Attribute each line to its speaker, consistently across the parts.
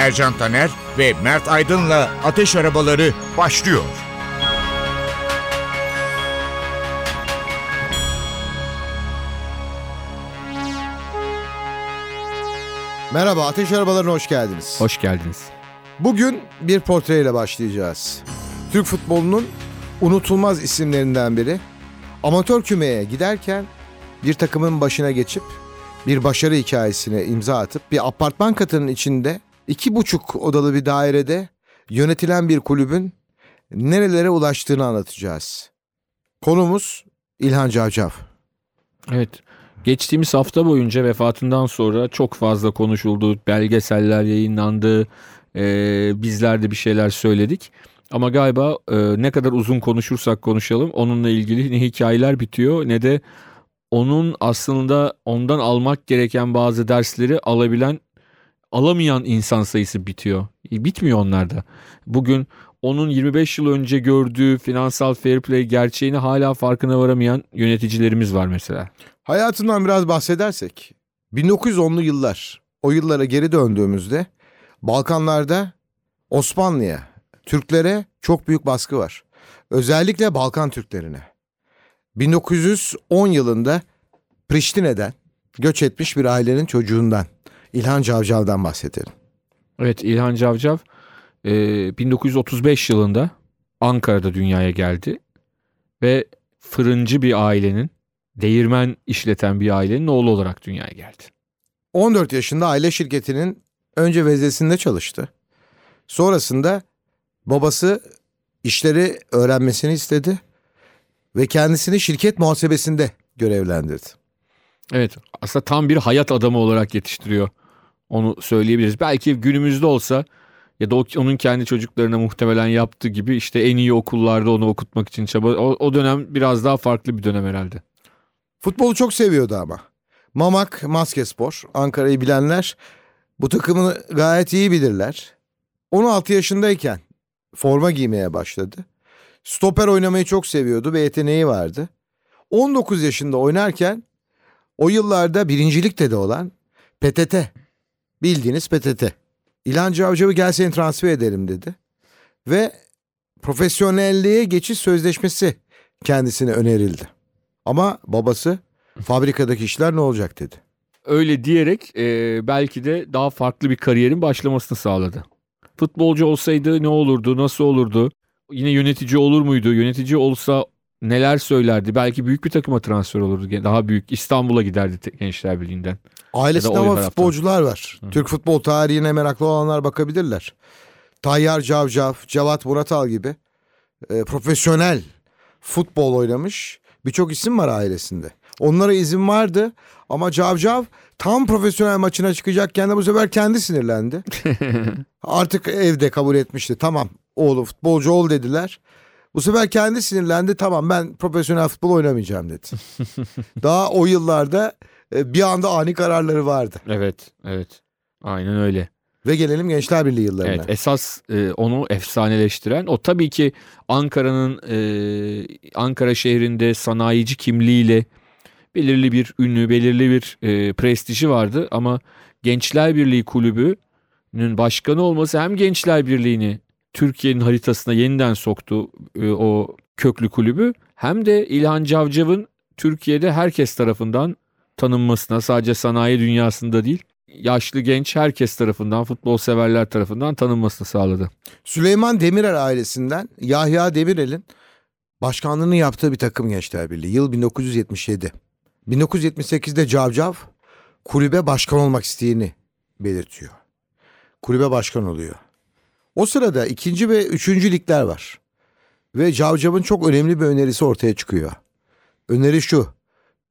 Speaker 1: Ercan Taner ve Mert Aydın'la Ateş Arabaları başlıyor.
Speaker 2: Merhaba, Ateş Arabalarına hoş geldiniz.
Speaker 3: Hoş geldiniz.
Speaker 2: Bugün bir portreyle başlayacağız. Türk futbolunun unutulmaz isimlerinden biri. Amatör kümeye giderken bir takımın başına geçip bir başarı hikayesine imza atıp bir apartman katının içinde iki buçuk odalı bir dairede yönetilen bir kulübün nerelere ulaştığını anlatacağız. Konumuz İlhan Cavcav.
Speaker 3: Evet. Geçtiğimiz hafta boyunca vefatından sonra çok fazla konuşuldu. Belgeseller yayınlandı. Ee, bizler de bir şeyler söyledik. Ama galiba e, ne kadar uzun konuşursak konuşalım onunla ilgili ne hikayeler bitiyor ne de onun aslında ondan almak gereken bazı dersleri alabilen alamayan insan sayısı bitiyor. E, bitmiyor onlarda. Bugün onun 25 yıl önce gördüğü finansal fair play gerçeğini hala farkına varamayan yöneticilerimiz var mesela.
Speaker 2: Hayatından biraz bahsedersek 1910'lu yıllar o yıllara geri döndüğümüzde Balkanlarda Osmanlı'ya, Türklere çok büyük baskı var. Özellikle Balkan Türklerine. 1910 yılında Priştine'den göç etmiş bir ailenin çocuğundan İlhan Cavcav'dan bahsedelim.
Speaker 3: Evet İlhan Cavcav e, 1935 yılında Ankara'da dünyaya geldi ve fırıncı bir ailenin değirmen işleten bir ailenin oğlu olarak dünyaya geldi.
Speaker 2: 14 yaşında aile şirketinin önce veznesinde çalıştı. Sonrasında babası işleri öğrenmesini istedi ve kendisini şirket muhasebesinde görevlendirdi.
Speaker 3: Evet aslında tam bir hayat adamı olarak yetiştiriyor. Onu söyleyebiliriz. Belki günümüzde olsa ya da onun kendi çocuklarına muhtemelen yaptığı gibi işte en iyi okullarda onu okutmak için çaba. O, o dönem biraz daha farklı bir dönem herhalde.
Speaker 2: Futbolu çok seviyordu ama. Mamak Maskespor, Ankara'yı bilenler bu takımını gayet iyi bilirler. 16 yaşındayken forma giymeye başladı. Stoper oynamayı çok seviyordu ve yeteneği vardı. 19 yaşında oynarken o yıllarda birincilikte de olan PTT, bildiğiniz PTT. İlhan Cavcav'ı gel seni transfer edelim dedi. Ve profesyonelliğe geçiş sözleşmesi kendisine önerildi. Ama babası fabrikadaki işler ne olacak dedi.
Speaker 3: Öyle diyerek e, belki de daha farklı bir kariyerin başlamasını sağladı. Futbolcu olsaydı ne olurdu, nasıl olurdu? Yine yönetici olur muydu? Yönetici olsa neler söylerdi? Belki büyük bir takıma transfer olurdu. Daha büyük İstanbul'a giderdi Gençler Birliği'nden.
Speaker 2: Ailesinde ama futbolcular var. Hı. Türk futbol tarihine meraklı olanlar bakabilirler. Tayyar Cavcav, Cevat Muratal gibi e, profesyonel futbol oynamış birçok isim var ailesinde. Onlara izin vardı ama Cavcav tam profesyonel maçına çıkacakken de bu sefer kendi sinirlendi. Artık evde kabul etmişti. Tamam oğlum futbolcu ol dediler. Bu sefer kendi sinirlendi. Tamam ben profesyonel futbol oynamayacağım dedi. Daha o yıllarda e, bir anda ani kararları vardı.
Speaker 3: Evet, evet. Aynen öyle.
Speaker 2: Ve gelelim Gençler Birliği yıllarına. Evet,
Speaker 3: esas e, onu efsaneleştiren o tabii ki Ankara'nın e, Ankara şehrinde sanayici kimliğiyle belirli bir ünlü, belirli bir e, prestiji vardı ama Gençler Birliği kulübünün başkanı olması hem Gençler Birliği'ni Türkiye'nin haritasına yeniden soktu e, o köklü kulübü hem de İlhan Cavcav'ın Türkiye'de herkes tarafından tanınmasına sadece sanayi dünyasında değil yaşlı genç herkes tarafından futbol severler tarafından tanınmasını sağladı.
Speaker 2: Süleyman Demirel ailesinden Yahya Demirel'in başkanlığını yaptığı bir takım Gençler Birliği. Yıl 1977. 1978'de Cavcav kulübe başkan olmak isteğini belirtiyor. Kulübe başkan oluyor. O sırada ikinci ve üçüncü ligler var. Ve Cavcav'ın çok önemli bir önerisi ortaya çıkıyor. Öneri şu.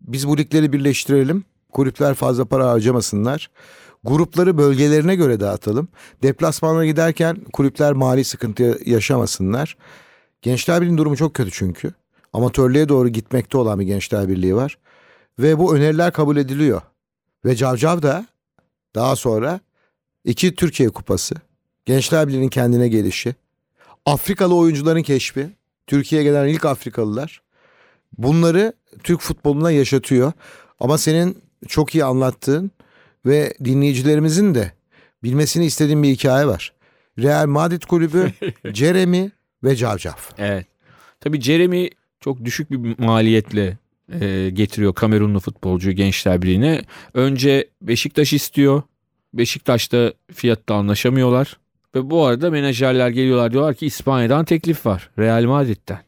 Speaker 2: Biz bu ligleri birleştirelim Kulüpler fazla para harcamasınlar. Grupları bölgelerine göre dağıtalım. Deplasmanlara giderken kulüpler mali sıkıntı yaşamasınlar. Gençler Birliği'nin durumu çok kötü çünkü. Amatörlüğe doğru gitmekte olan bir Gençler Birliği var. Ve bu öneriler kabul ediliyor. Ve Cavcav da daha sonra iki Türkiye Kupası, Gençler Birliği'nin kendine gelişi, Afrikalı oyuncuların keşfi, Türkiye'ye gelen ilk Afrikalılar bunları Türk futboluna yaşatıyor. Ama senin çok iyi anlattığın ve dinleyicilerimizin de bilmesini istediğim bir hikaye var. Real Madrid kulübü, Jeremy ve Cavcav.
Speaker 3: Evet. Tabii Jeremy çok düşük bir maliyetle e, getiriyor Kamerunlu futbolcuyu Gençler Birliği'ne. Önce Beşiktaş istiyor. Beşiktaş'ta fiyatta anlaşamıyorlar. Ve bu arada menajerler geliyorlar diyorlar ki İspanya'dan teklif var. Real Madrid'den.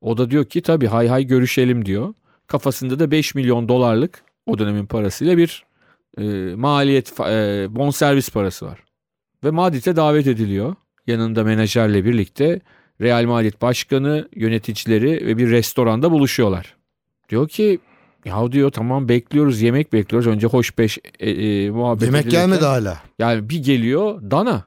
Speaker 3: O da diyor ki tabii hay hay görüşelim diyor. Kafasında da 5 milyon dolarlık o dönemin parasıyla bir e, maliyet e, bonservis parası var. Ve Madrid'e davet ediliyor. Yanında menajerle birlikte Real Madrid başkanı, yöneticileri ve bir restoranda buluşuyorlar. Diyor ki ya diyor tamam bekliyoruz yemek bekliyoruz. Önce hoş beş e, e, muhabbet
Speaker 2: Yemek
Speaker 3: edilirken-
Speaker 2: gelmedi hala.
Speaker 3: Yani bir geliyor dana.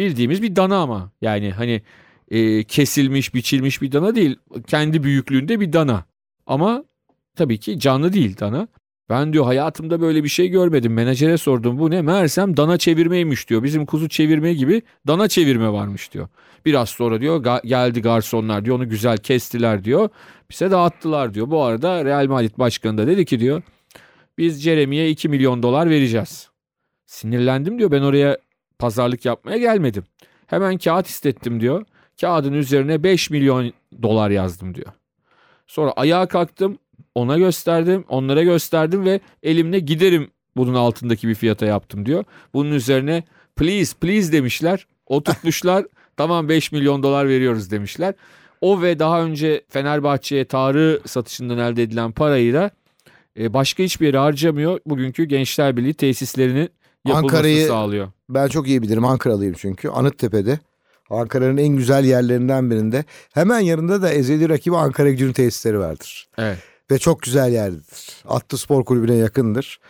Speaker 3: Bildiğimiz bir dana ama. Yani hani e, kesilmiş, biçilmiş bir dana değil. Kendi büyüklüğünde bir dana. Ama tabii ki canlı değil dana. Ben diyor hayatımda böyle bir şey görmedim. Menajere sordum bu ne? Meğersem dana çevirmeymiş diyor. Bizim kuzu çevirme gibi dana çevirme varmış diyor. Biraz sonra diyor ga- geldi garsonlar diyor onu güzel kestiler diyor. Bize dağıttılar diyor. Bu arada Real Madrid başkanı da dedi ki diyor biz Jeremy'ye 2 milyon dolar vereceğiz. Sinirlendim diyor ben oraya pazarlık yapmaya gelmedim. Hemen kağıt istettim diyor. Kağıdın üzerine 5 milyon dolar yazdım diyor. Sonra ayağa kalktım ona gösterdim onlara gösterdim ve elimle giderim bunun altındaki bir fiyata yaptım diyor. Bunun üzerine please please demişler. O tutmuşlar tamam 5 milyon dolar veriyoruz demişler. O ve daha önce Fenerbahçe'ye Tarık satışından elde edilen parayı da e, başka hiçbir yere harcamıyor. Bugünkü Gençler Birliği tesislerinin yapılmasını
Speaker 2: Ankara'yı-
Speaker 3: sağlıyor.
Speaker 2: Ben çok iyi bilirim Ankaralıyım çünkü. Anıttepe'de. Ankara'nın en güzel yerlerinden birinde. Hemen yanında da ezeli rakibi Ankara Gücü'nün tesisleri vardır.
Speaker 3: Evet.
Speaker 2: Ve çok güzel yerdedir. Atlı Spor Kulübü'ne yakındır.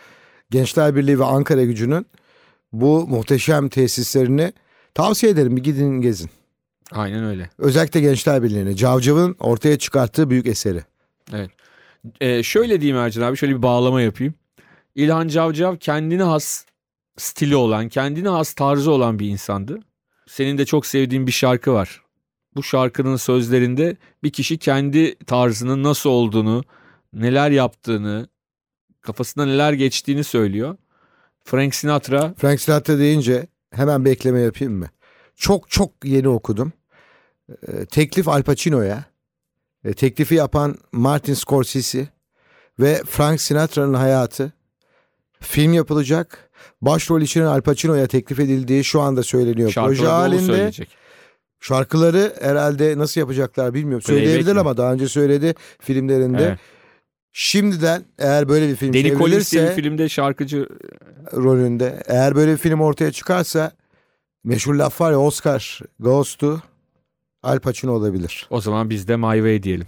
Speaker 2: Gençler Birliği ve Ankara Gücü'nün bu muhteşem tesislerini tavsiye ederim. Bir gidin gezin.
Speaker 3: Aynen öyle.
Speaker 2: Özellikle Gençler Birliği'ni. Cavcav'ın ortaya çıkarttığı büyük eseri.
Speaker 3: Ee, şöyle diyeyim Ercan abi şöyle bir bağlama yapayım. İlhan Cavcav kendine has stili olan, kendine has tarzı olan bir insandı. Senin de çok sevdiğin bir şarkı var. Bu şarkının sözlerinde bir kişi kendi tarzının nasıl olduğunu, neler yaptığını, kafasında neler geçtiğini söylüyor. Frank Sinatra
Speaker 2: Frank Sinatra deyince hemen bir ekleme yapayım mı? Çok çok yeni okudum. Ee, teklif Al Pacino'ya. E, teklifi yapan Martin Scorsese ve Frank Sinatra'nın hayatı film yapılacak. Başrol için Al Pacino'ya teklif edildiği şu anda söyleniyor. Proje
Speaker 3: şarkıları dolu
Speaker 2: halinde
Speaker 3: söyleyecek.
Speaker 2: şarkıları herhalde nasıl yapacaklar bilmiyorum.
Speaker 3: Playback
Speaker 2: Söyleyebilir
Speaker 3: mi?
Speaker 2: ama daha önce söyledi filmlerinde.
Speaker 3: Evet.
Speaker 2: Şimdiden eğer böyle bir film
Speaker 3: Danny Collins diye bir filmde şarkıcı
Speaker 2: rolünde eğer böyle bir film ortaya çıkarsa meşhur laf var ya Oscar goes to Al Pacino olabilir.
Speaker 3: o zaman biz de My Way diyelim.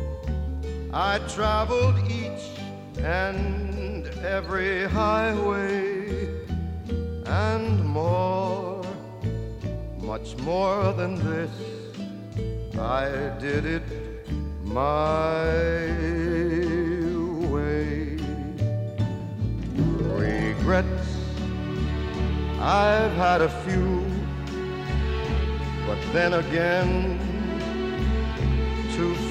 Speaker 4: I traveled each and every highway and more, much more than this. I did it my way. Regrets, I've had a few, but then again, too few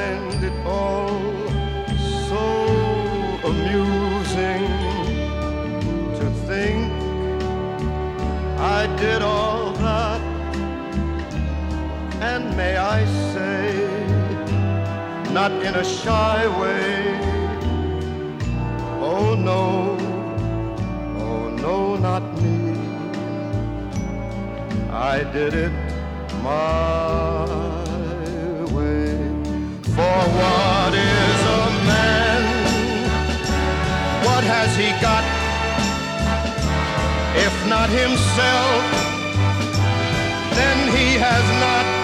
Speaker 4: find it all so amusing to think I did all that. And may I say, not in a shy way, oh no, oh no, not me. I did it my. For what is a man? What has he got? If not himself, then he has not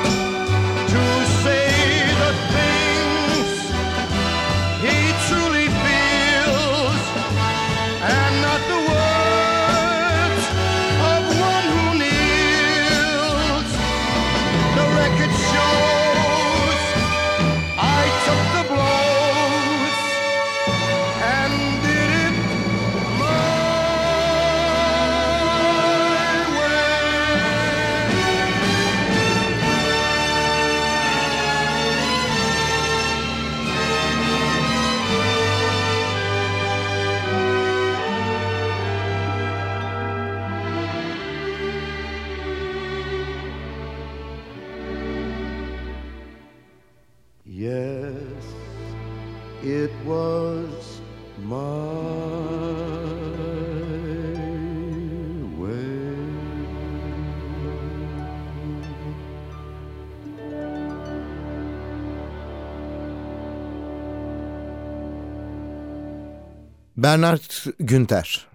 Speaker 2: Bernard Günter.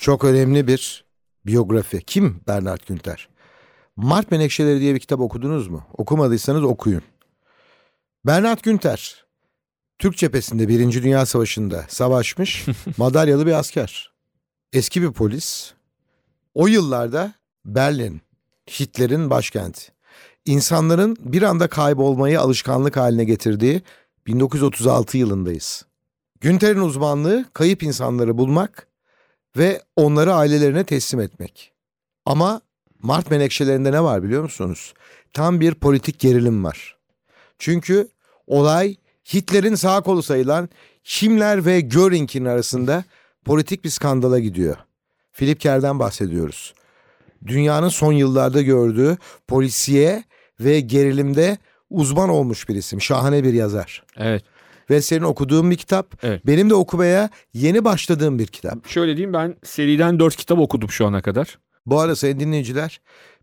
Speaker 2: Çok önemli bir biyografi. Kim Bernard Günter? Mart Menekşeleri diye bir kitap okudunuz mu? Okumadıysanız okuyun. Bernard Günter, Türk cephesinde Birinci Dünya Savaşı'nda savaşmış madalyalı bir asker. Eski bir polis. O yıllarda Berlin, Hitler'in başkenti. İnsanların bir anda kaybolmayı alışkanlık haline getirdiği 1936 yılındayız. Günter'in uzmanlığı kayıp insanları bulmak ve onları ailelerine teslim etmek. Ama Mart menekşelerinde ne var biliyor musunuz? Tam bir politik gerilim var. Çünkü olay Hitler'in sağ kolu sayılan Himmler ve Göring'in arasında politik bir skandala gidiyor. Philip Kerr'den bahsediyoruz. Dünyanın son yıllarda gördüğü polisiye ve gerilimde uzman olmuş bir isim. Şahane bir yazar.
Speaker 3: Evet.
Speaker 2: Ve senin okuduğun bir kitap.
Speaker 3: Evet.
Speaker 2: Benim de okumaya yeni başladığım bir kitap.
Speaker 3: Şöyle diyeyim ben seriden 4 kitap okudum şu ana kadar.
Speaker 2: Bu arada sayın dinleyiciler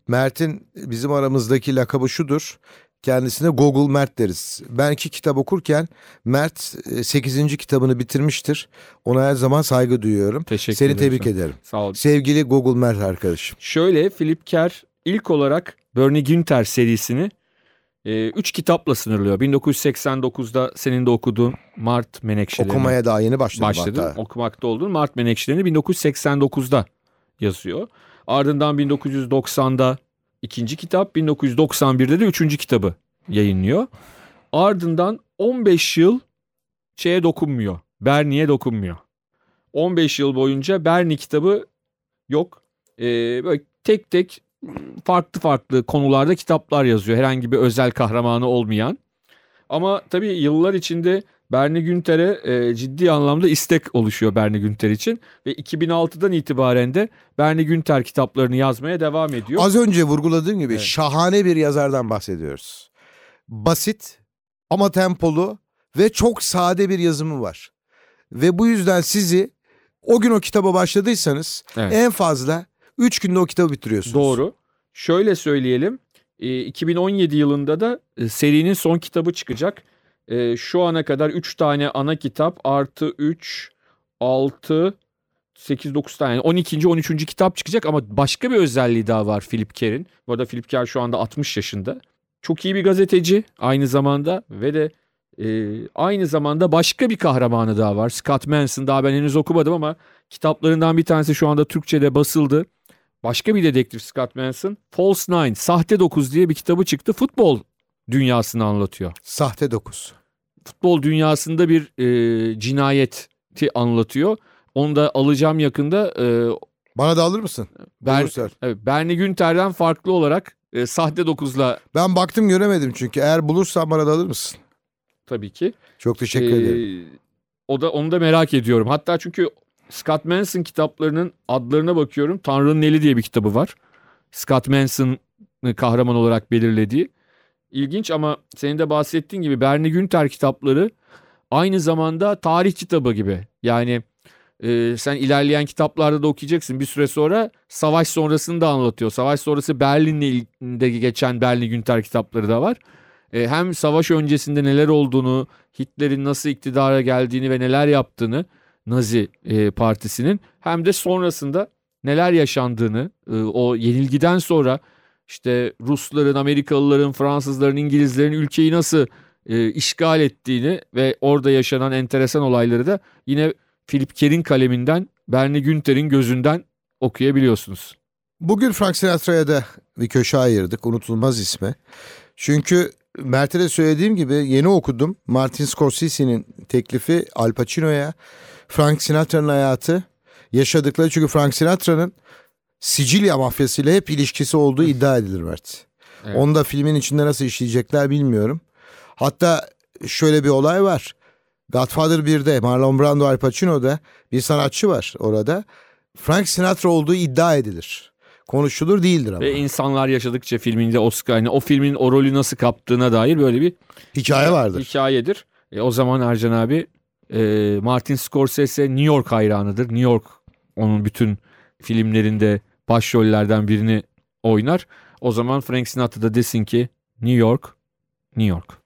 Speaker 2: Mert'in bizim aramızdaki lakabı şudur. Kendisine Google Mert deriz. Ben iki kitap okurken Mert 8. kitabını bitirmiştir. Ona her zaman saygı duyuyorum.
Speaker 3: Teşekkür
Speaker 2: Seni
Speaker 3: ederim
Speaker 2: tebrik ederim.
Speaker 3: Sağ ol.
Speaker 2: Sevgili Google Mert arkadaşım.
Speaker 3: Şöyle Philip Kerr ilk olarak Bernie Günther serisini 3 kitapla sınırlıyor. 1989'da senin de okuduğun Mart Menekşeleri.
Speaker 2: Okumaya daha yeni başladım
Speaker 3: başladı.
Speaker 2: hatta.
Speaker 3: Okumakta olduğun Mart Menekşelerini 1989'da yazıyor. Ardından 1990'da ikinci kitap, 1991'de de üçüncü kitabı yayınlıyor. Ardından 15 yıl şeye dokunmuyor. Bernie'ye dokunmuyor. 15 yıl boyunca Bernie kitabı yok. e, böyle tek tek farklı farklı konularda kitaplar yazıyor. Herhangi bir özel kahramanı olmayan. Ama tabii yıllar içinde Bernie Günter'e e, ciddi anlamda istek oluşuyor Bernie Günter için. Ve 2006'dan itibaren de Bernie Günter kitaplarını yazmaya devam ediyor.
Speaker 2: Az önce vurguladığım gibi
Speaker 3: Evet.
Speaker 2: şahane bir yazardan bahsediyoruz. Basit ama tempolu ve çok sade bir yazımı var. Ve bu yüzden sizi o gün o kitaba başladıysanız
Speaker 3: Evet.
Speaker 2: en fazla 3 günde o kitabı bitiriyorsunuz.
Speaker 3: Doğru. Şöyle söyleyelim. e, 2017 yılında da e, serinin son kitabı çıkacak. E, Şu ana kadar 3 tane ana kitap artı 3, 6, 8, 9 tane. Yani 12. 13. kitap çıkacak ama başka bir özelliği daha var Philip Kerr'in. Bu arada Philip Kerr şu anda 60 yaşında. Çok iyi bir gazeteci aynı zamanda ve de e, aynı zamanda başka bir kahramanı daha var. Scott Manson daha ben henüz okumadım ama kitaplarından bir tanesi şu anda Türkçe'de basıldı. Başka bir dedektif Scott Manson. False Nine, Sahte Dokuz diye bir kitabı çıktı. Futbol dünyasını anlatıyor.
Speaker 2: Sahte 9.
Speaker 3: Futbol dünyasında bir e, cinayeti anlatıyor. Onu da alacağım yakında. E,
Speaker 2: Bana da alır mısın?
Speaker 3: Ber, evet, Bernie Günter'den farklı olarak e, Sahte Dokuz'la
Speaker 2: Ben baktım göremedim çünkü. Eğer bulursan bana da alır mısın?
Speaker 3: tabii ki.
Speaker 2: Çok teşekkür
Speaker 3: Ee,
Speaker 2: ederim.
Speaker 3: O da onu da merak ediyorum. Hatta çünkü Scott Manson kitaplarının adlarına bakıyorum. Tanrı'nın Eli diye bir kitabı var. Scott Manson'ı kahraman olarak belirlediği. İlginç ama senin de bahsettiğin gibi Bernie Günter kitapları aynı zamanda tarih kitabı gibi. Yani e, sen ilerleyen kitaplarda da okuyacaksın. Bir süre sonra savaş sonrasını da anlatıyor. Savaş sonrası Berlin'de geçen Bernie Günter kitapları da var. E, hem savaş öncesinde neler olduğunu, Hitler'in nasıl iktidara geldiğini ve neler yaptığını Nazi e, partisinin hem de sonrasında neler yaşandığını e, o yenilgiden sonra işte Rusların, Amerikalıların, Fransızların, İngilizlerin ülkeyi nasıl e, işgal ettiğini ve orada yaşanan enteresan olayları da yine Philip Kerr'in kaleminden Bernie Günter'in gözünden okuyabiliyorsunuz.
Speaker 2: Bugün Frank Sinatra'ya da bir köşe ayırdık. Unutulmaz ismi. Çünkü Mert'e de söylediğim gibi yeni okudum. Martin Scorsese'nin teklifi Al Pacino'ya. Frank Sinatra'nın hayatı. Yaşadıkları çünkü Frank Sinatra'nın Sicilya mafyasıyla hep ilişkisi olduğu iddia edilir Mert.
Speaker 3: Evet.
Speaker 2: Onu da filmin içinde nasıl işleyecekler bilmiyorum. Hatta şöyle bir olay var. Godfather 1'de Marlon Brando Al Pacino'da bir sanatçı var orada. Frank Sinatra olduğu iddia edilir. Konuşulur değildir ama.
Speaker 3: Ve insanlar yaşadıkça filminde Oscar, yani o filmin o rolü nasıl kaptığına dair böyle bir
Speaker 2: Hikaye vardır.
Speaker 3: hikayedir. E, o zaman Ercan abi e, Martin Scorsese New York hayranıdır. New York onun bütün filmlerinde başrollerden birini oynar. O zaman Frank Sinatra da desin ki New York, New York.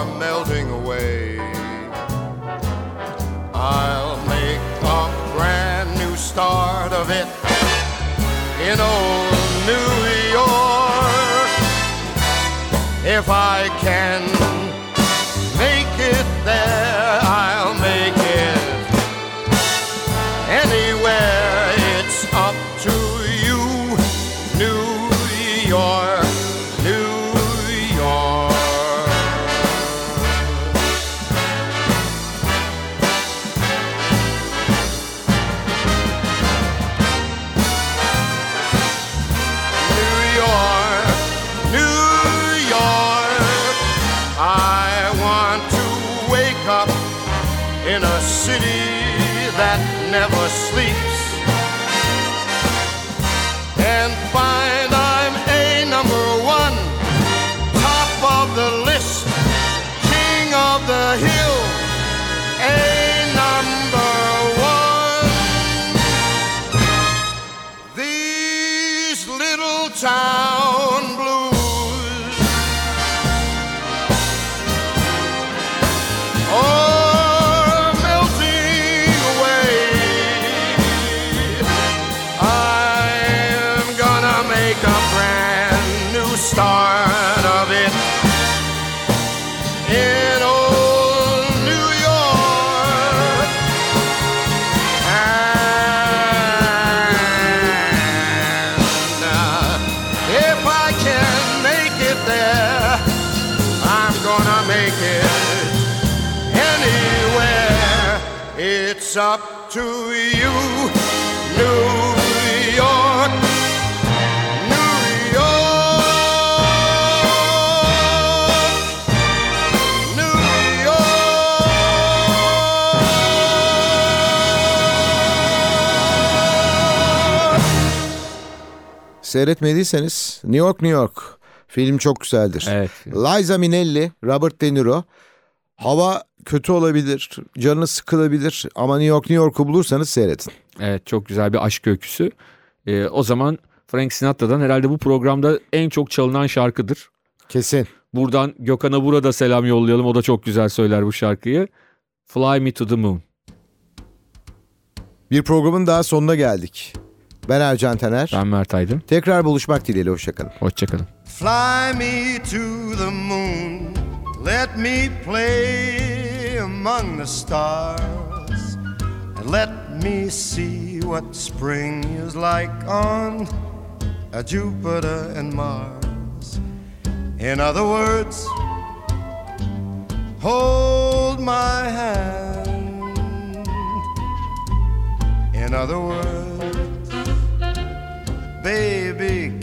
Speaker 4: are melting away. I'll make a brand new start of it in old New York. If I can star.
Speaker 2: Seyretmediyseniz New York New York film çok güzeldir.
Speaker 3: Evet.
Speaker 2: Liza Minnelli, Robert De Niro. Hava kötü olabilir, canınız sıkılabilir ama New York New York'u bulursanız seyredin.
Speaker 3: Evet çok güzel bir aşk öyküsü. Ee, o zaman Frank Sinatra'dan herhalde bu programda en çok çalınan şarkıdır.
Speaker 2: Kesin.
Speaker 3: Buradan Gökhan'a burada selam yollayalım. O da çok güzel söyler bu şarkıyı. Fly Me to the Moon.
Speaker 2: Bir programın daha sonuna geldik. Ben Ercan Taner.
Speaker 3: Ben Mert Aydın.
Speaker 2: Tekrar buluşmak dileğiyle hoşçakalın.
Speaker 3: Hoşçakalın.
Speaker 4: Fly me to the moon. Let me play among the stars. And let me see what spring is like on a Jupiter and Mars. In other words, hold my hand. In other words,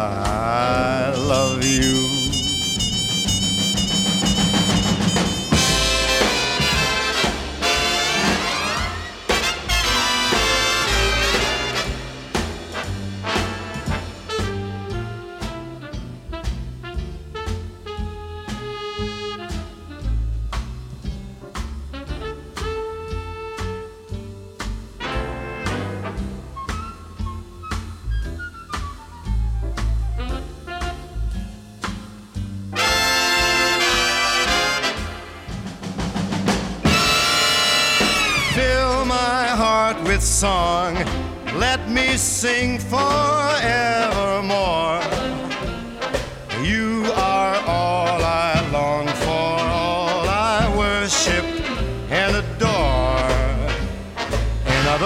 Speaker 4: I love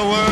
Speaker 4: In other